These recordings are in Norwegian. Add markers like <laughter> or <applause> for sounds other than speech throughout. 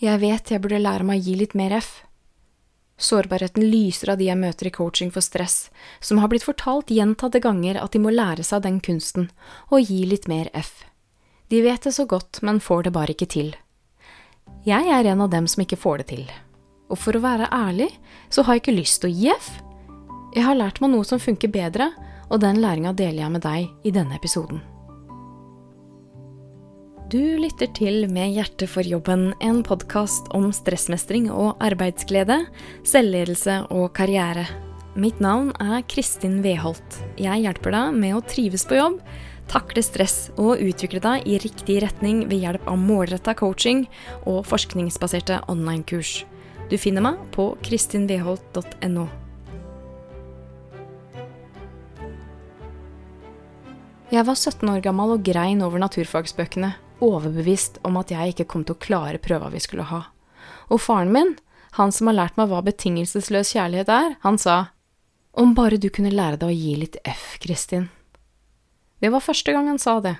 Jeg vet jeg burde lære meg å gi litt mer F. Sårbarheten lyser av de jeg møter i coaching for stress, som har blitt fortalt gjentatte ganger at de må lære seg den kunsten, å gi litt mer F. De vet det så godt, men får det bare ikke til. Jeg er en av dem som ikke får det til. Og for å være ærlig, så har jeg ikke lyst til å gi F. Jeg har lært meg noe som funker bedre, og den læringa deler jeg med deg i denne episoden. Du lytter til Med hjertet for jobben, en podkast om stressmestring og arbeidsglede, selvledelse og karriere. Mitt navn er Kristin Weholt. Jeg hjelper deg med å trives på jobb, takle stress og utvikle deg i riktig retning ved hjelp av målretta coaching og forskningsbaserte online-kurs. Du finner meg på kristinweholt.no. Jeg var 17 år gammel og grein over naturfagsbøkene overbevist om at jeg ikke kom til å klare prøva vi skulle ha. Og faren min, han som har lært meg hva betingelsesløs kjærlighet er, han sa om bare du kunne lære deg å gi litt F, Kristin. Det var første gang han sa det,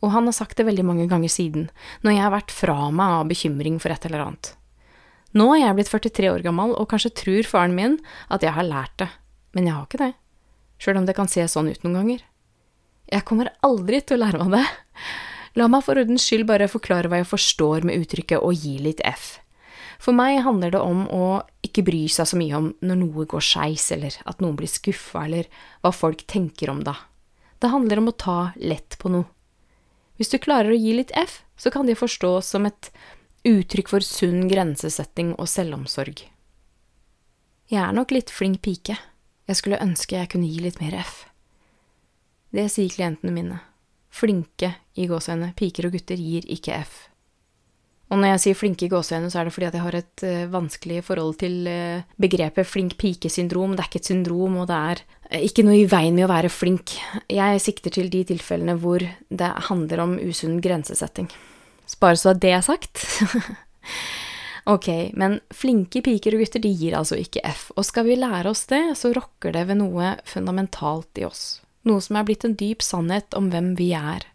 og han har sagt det veldig mange ganger siden, når jeg har vært fra meg av bekymring for et eller annet. Nå er jeg blitt 43 år gammel, og kanskje tror faren min at jeg har lært det, men jeg har ikke det, sjøl om det kan se sånn ut noen ganger. Jeg kommer aldri til å lære meg det. La meg for ordens skyld bare forklare hva jeg forstår med uttrykket å gi litt F. For meg handler det om å ikke bry seg så mye om når noe går skeis, eller at noen blir skuffa, eller hva folk tenker om da. Det handler om å ta lett på noe. Hvis du klarer å gi litt F, så kan det forstås som et uttrykk for sunn grensesetting og selvomsorg. Jeg er nok litt flink pike. Jeg skulle ønske jeg kunne gi litt mer F. Det sier klientene mine flinke i gåseøyne, piker og gutter gir ikke F. Og når jeg sier flinke i gåseøyne, så er det fordi at jeg har et uh, vanskelig forhold til uh, begrepet flink pike-syndrom. Det er ikke et syndrom, og det er uh, ikke noe i veien med å være flink. Jeg sikter til de tilfellene hvor det handler om usunn grensesetting. Bare så det er sagt. <laughs> ok, men flinke piker og gutter, de gir altså ikke F. Og skal vi lære oss det, så rokker det ved noe fundamentalt i oss noe som er blitt en dyp sannhet om hvem vi er.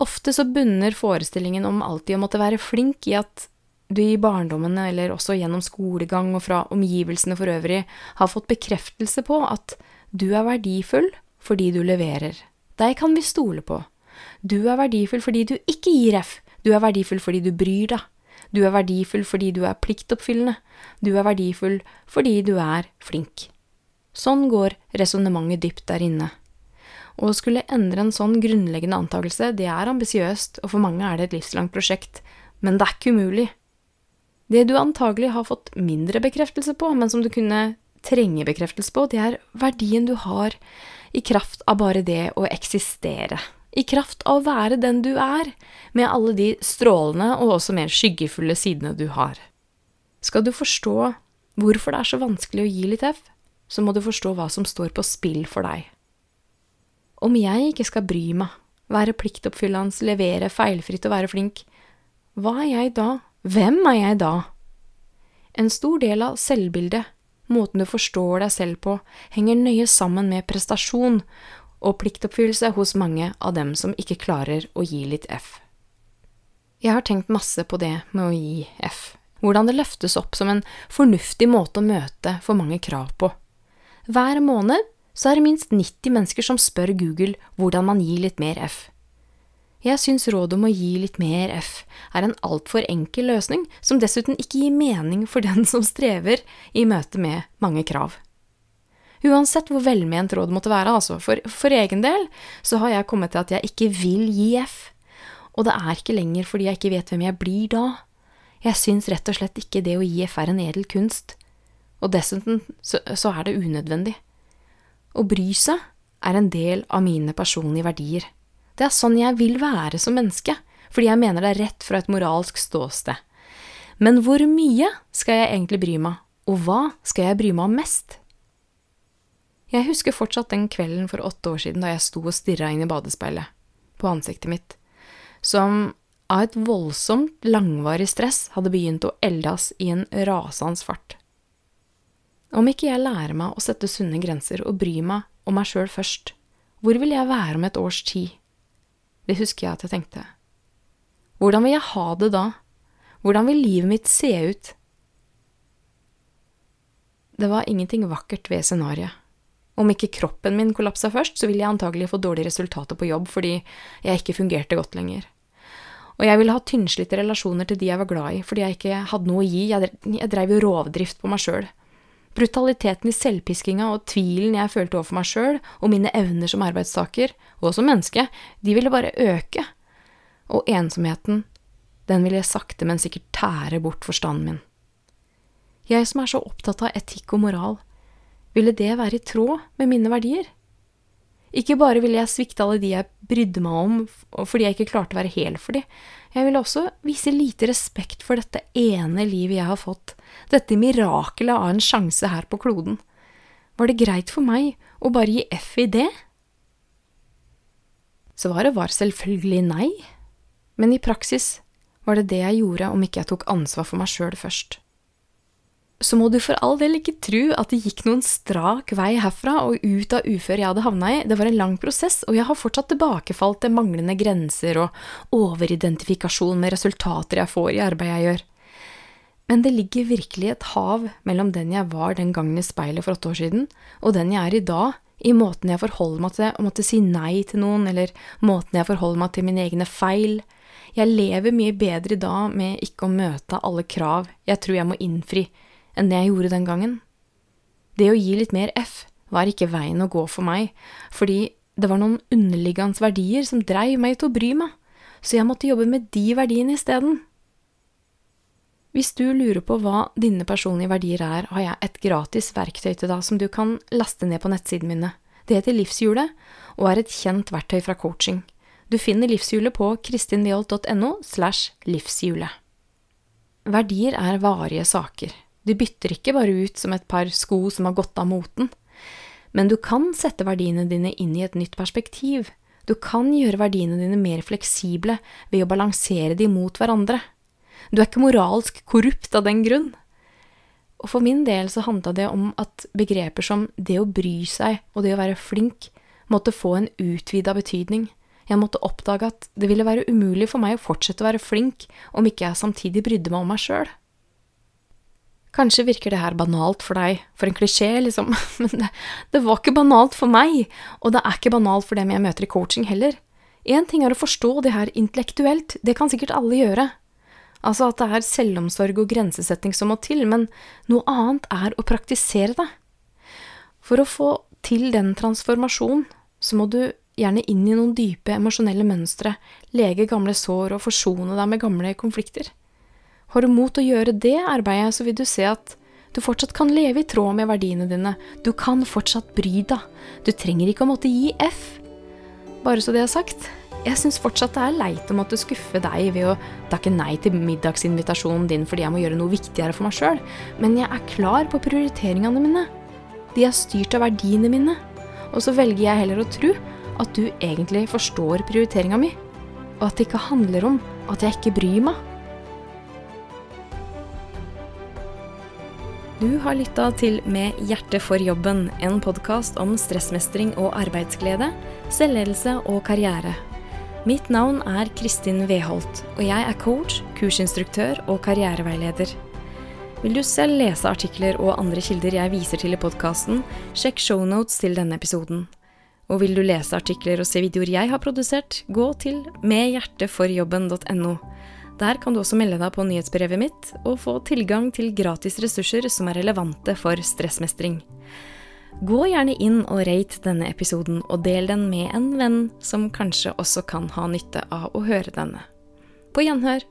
Ofte så bunner forestillingen om alltid å måtte være flink i at du i barndommen, eller også gjennom skolegang og fra omgivelsene for øvrig, har fått bekreftelse på at du er verdifull fordi du leverer. Deg kan vi stole på. Du er verdifull fordi du ikke gir F. Du er verdifull fordi du bryr deg. Du er verdifull fordi du er pliktoppfyllende. Du er verdifull fordi du er flink. Sånn går resonnementet dypt der inne. Å skulle endre en sånn grunnleggende antakelse, det er ambisiøst, og for mange er det et livslangt prosjekt, men det er ikke umulig. Det du antagelig har fått mindre bekreftelse på, men som du kunne trenge bekreftelse på, det er verdien du har i kraft av bare det å eksistere. I kraft av å være den du er, med alle de strålende og også mer skyggefulle sidene du har. Skal du forstå hvorfor det er så vanskelig å gi litt F, så må du forstå hva som står på spill for deg. Om jeg ikke skal bry meg, være pliktoppfyllende, levere feilfritt og være flink, hva er jeg da? Hvem er jeg da? En stor del av selvbildet, måten du forstår deg selv på, henger nøye sammen med prestasjon og pliktoppfyllelse hos mange av dem som ikke klarer å gi litt F. Jeg har tenkt masse på det med å gi F, hvordan det løftes opp som en fornuftig måte å møte for mange krav på. Hver måned så er det minst 90 mennesker som spør Google hvordan man gir litt mer F. Jeg syns rådet om å gi litt mer F er en altfor enkel løsning, som dessuten ikke gir mening for den som strever i møte med mange krav. Uansett hvor velment rådet måtte være, altså, for, for egen del så har jeg kommet til at jeg ikke vil gi F, og det er ikke lenger fordi jeg ikke vet hvem jeg blir da. Jeg syns rett og slett ikke det å gi F er en edel kunst, og dessuten så, så er det unødvendig. Å bry seg er en del av mine personlige verdier. Det er sånn jeg vil være som menneske, fordi jeg mener det er rett fra et moralsk ståsted. Men hvor mye skal jeg egentlig bry meg, og hva skal jeg bry meg om mest? Jeg husker fortsatt den kvelden for åtte år siden da jeg sto og stirra inn i badespeilet, på ansiktet mitt, som av et voldsomt, langvarig stress hadde begynt å eldes i en rasende fart. Om ikke jeg lærer meg å sette sunne grenser og bry meg om meg sjøl først, hvor vil jeg være om et års tid? Det husker jeg at jeg tenkte. Hvordan vil jeg ha det da? Hvordan vil livet mitt se ut? Det var ingenting vakkert ved scenarioet. Om ikke kroppen min kollapsa først, så ville jeg antagelig få dårlige resultater på jobb fordi jeg ikke fungerte godt lenger. Og jeg ville ha tynnslitte relasjoner til de jeg var glad i, fordi jeg ikke hadde noe å gi, jeg dreiv jo rovdrift på meg sjøl. Brutaliteten i selvpiskinga og tvilen jeg følte overfor meg sjøl og mine evner som arbeidstaker, og som menneske, de ville bare øke. Og ensomheten, den ville sakte, men sikkert tære bort forstanden min. Jeg som er så opptatt av etikk og moral, ville det være i tråd med mine verdier? Ikke bare ville jeg svikte alle de jeg brydde meg om fordi jeg ikke klarte å være hel for de, jeg ville også vise lite respekt for dette ene livet jeg har fått, dette mirakelet av en sjanse her på kloden. Var det greit for meg å bare gi F i det? Svaret var selvfølgelig nei, men i praksis var det det jeg gjorde om ikke jeg tok ansvar for meg sjøl først så må du for all del ikke tro at det gikk noen strak vei herfra og ut av ufør jeg hadde havna i, det var en lang prosess, og jeg har fortsatt tilbakefall til manglende grenser og overidentifikasjon med resultater jeg får i arbeidet jeg gjør. Men det ligger virkelig et hav mellom den jeg var den gangen i speilet for åtte år siden, og den jeg er i dag, i måten jeg forholder meg til å måtte si nei til noen, eller måten jeg forholder meg til mine egne feil. Jeg lever mye bedre i dag med ikke å møte alle krav jeg tror jeg må innfri enn det jeg gjorde den gangen. Det å gi litt mer F var ikke veien å gå for meg, fordi det var noen underliggende verdier som dreiv meg til å bry meg, så jeg måtte jobbe med de verdiene isteden. Hvis du lurer på hva dine personlige verdier er, har jeg et gratis verktøy til deg som du kan laste ned på nettsidene mine. Det heter Livshjulet, og er et kjent verktøy fra coaching. Du finner Livshjulet på kristinviholt.no slash livshjulet. Verdier er varige saker. Du bytter ikke bare ut som et par sko som har gått av moten. Men du kan sette verdiene dine inn i et nytt perspektiv. Du kan gjøre verdiene dine mer fleksible ved å balansere de mot hverandre. Du er ikke moralsk korrupt av den grunn. Og for min del så handla det om at begreper som det å bry seg og det å være flink måtte få en utvida betydning. Jeg måtte oppdage at det ville være umulig for meg å fortsette å være flink om ikke jeg samtidig brydde meg om meg sjøl. Kanskje virker det her banalt for deg, for en klisjé, liksom, <laughs> men det, det, var ikke banalt for meg, og det er ikke banalt for dem jeg møter i coaching heller. Én ting er å forstå det her intellektuelt, det kan sikkert alle gjøre, altså at det er selvomsorg og grensesetting som må til, men noe annet er å praktisere det. For å få til den transformasjonen, så må du gjerne inn i noen dype emosjonelle mønstre, lege gamle sår og forsone deg med gamle konflikter. Har du mot å gjøre det arbeidet, så vil du se at du fortsatt kan leve i tråd med verdiene dine. Du kan fortsatt bry deg. Du trenger ikke å måtte gi F. Bare så det er sagt, jeg syns fortsatt det er leit å måtte skuffe deg ved å takke nei til middagsinvitasjonen din fordi jeg må gjøre noe viktigere for meg sjøl, men jeg er klar på prioriteringene mine. De er styrt av verdiene mine. Og så velger jeg heller å tro at du egentlig forstår prioriteringa mi, og at det ikke handler om at jeg ikke bryr meg. Du har lytta til Med hjertet for jobben, en podkast om stressmestring og arbeidsglede, selvledelse og karriere. Mitt navn er Kristin Weholt, og jeg er coach, kursinstruktør og karriereveileder. Vil du selv lese artikler og andre kilder jeg viser til i podkasten, sjekk shownotes til denne episoden. Og vil du lese artikler og se videoer jeg har produsert, gå til medhjerteforjobben.no. Der kan du også melde deg på nyhetsbrevet mitt og få tilgang til gratis ressurser som er relevante for stressmestring. Gå gjerne inn og rate denne episoden, og del den med en venn som kanskje også kan ha nytte av å høre denne. På gjenhør!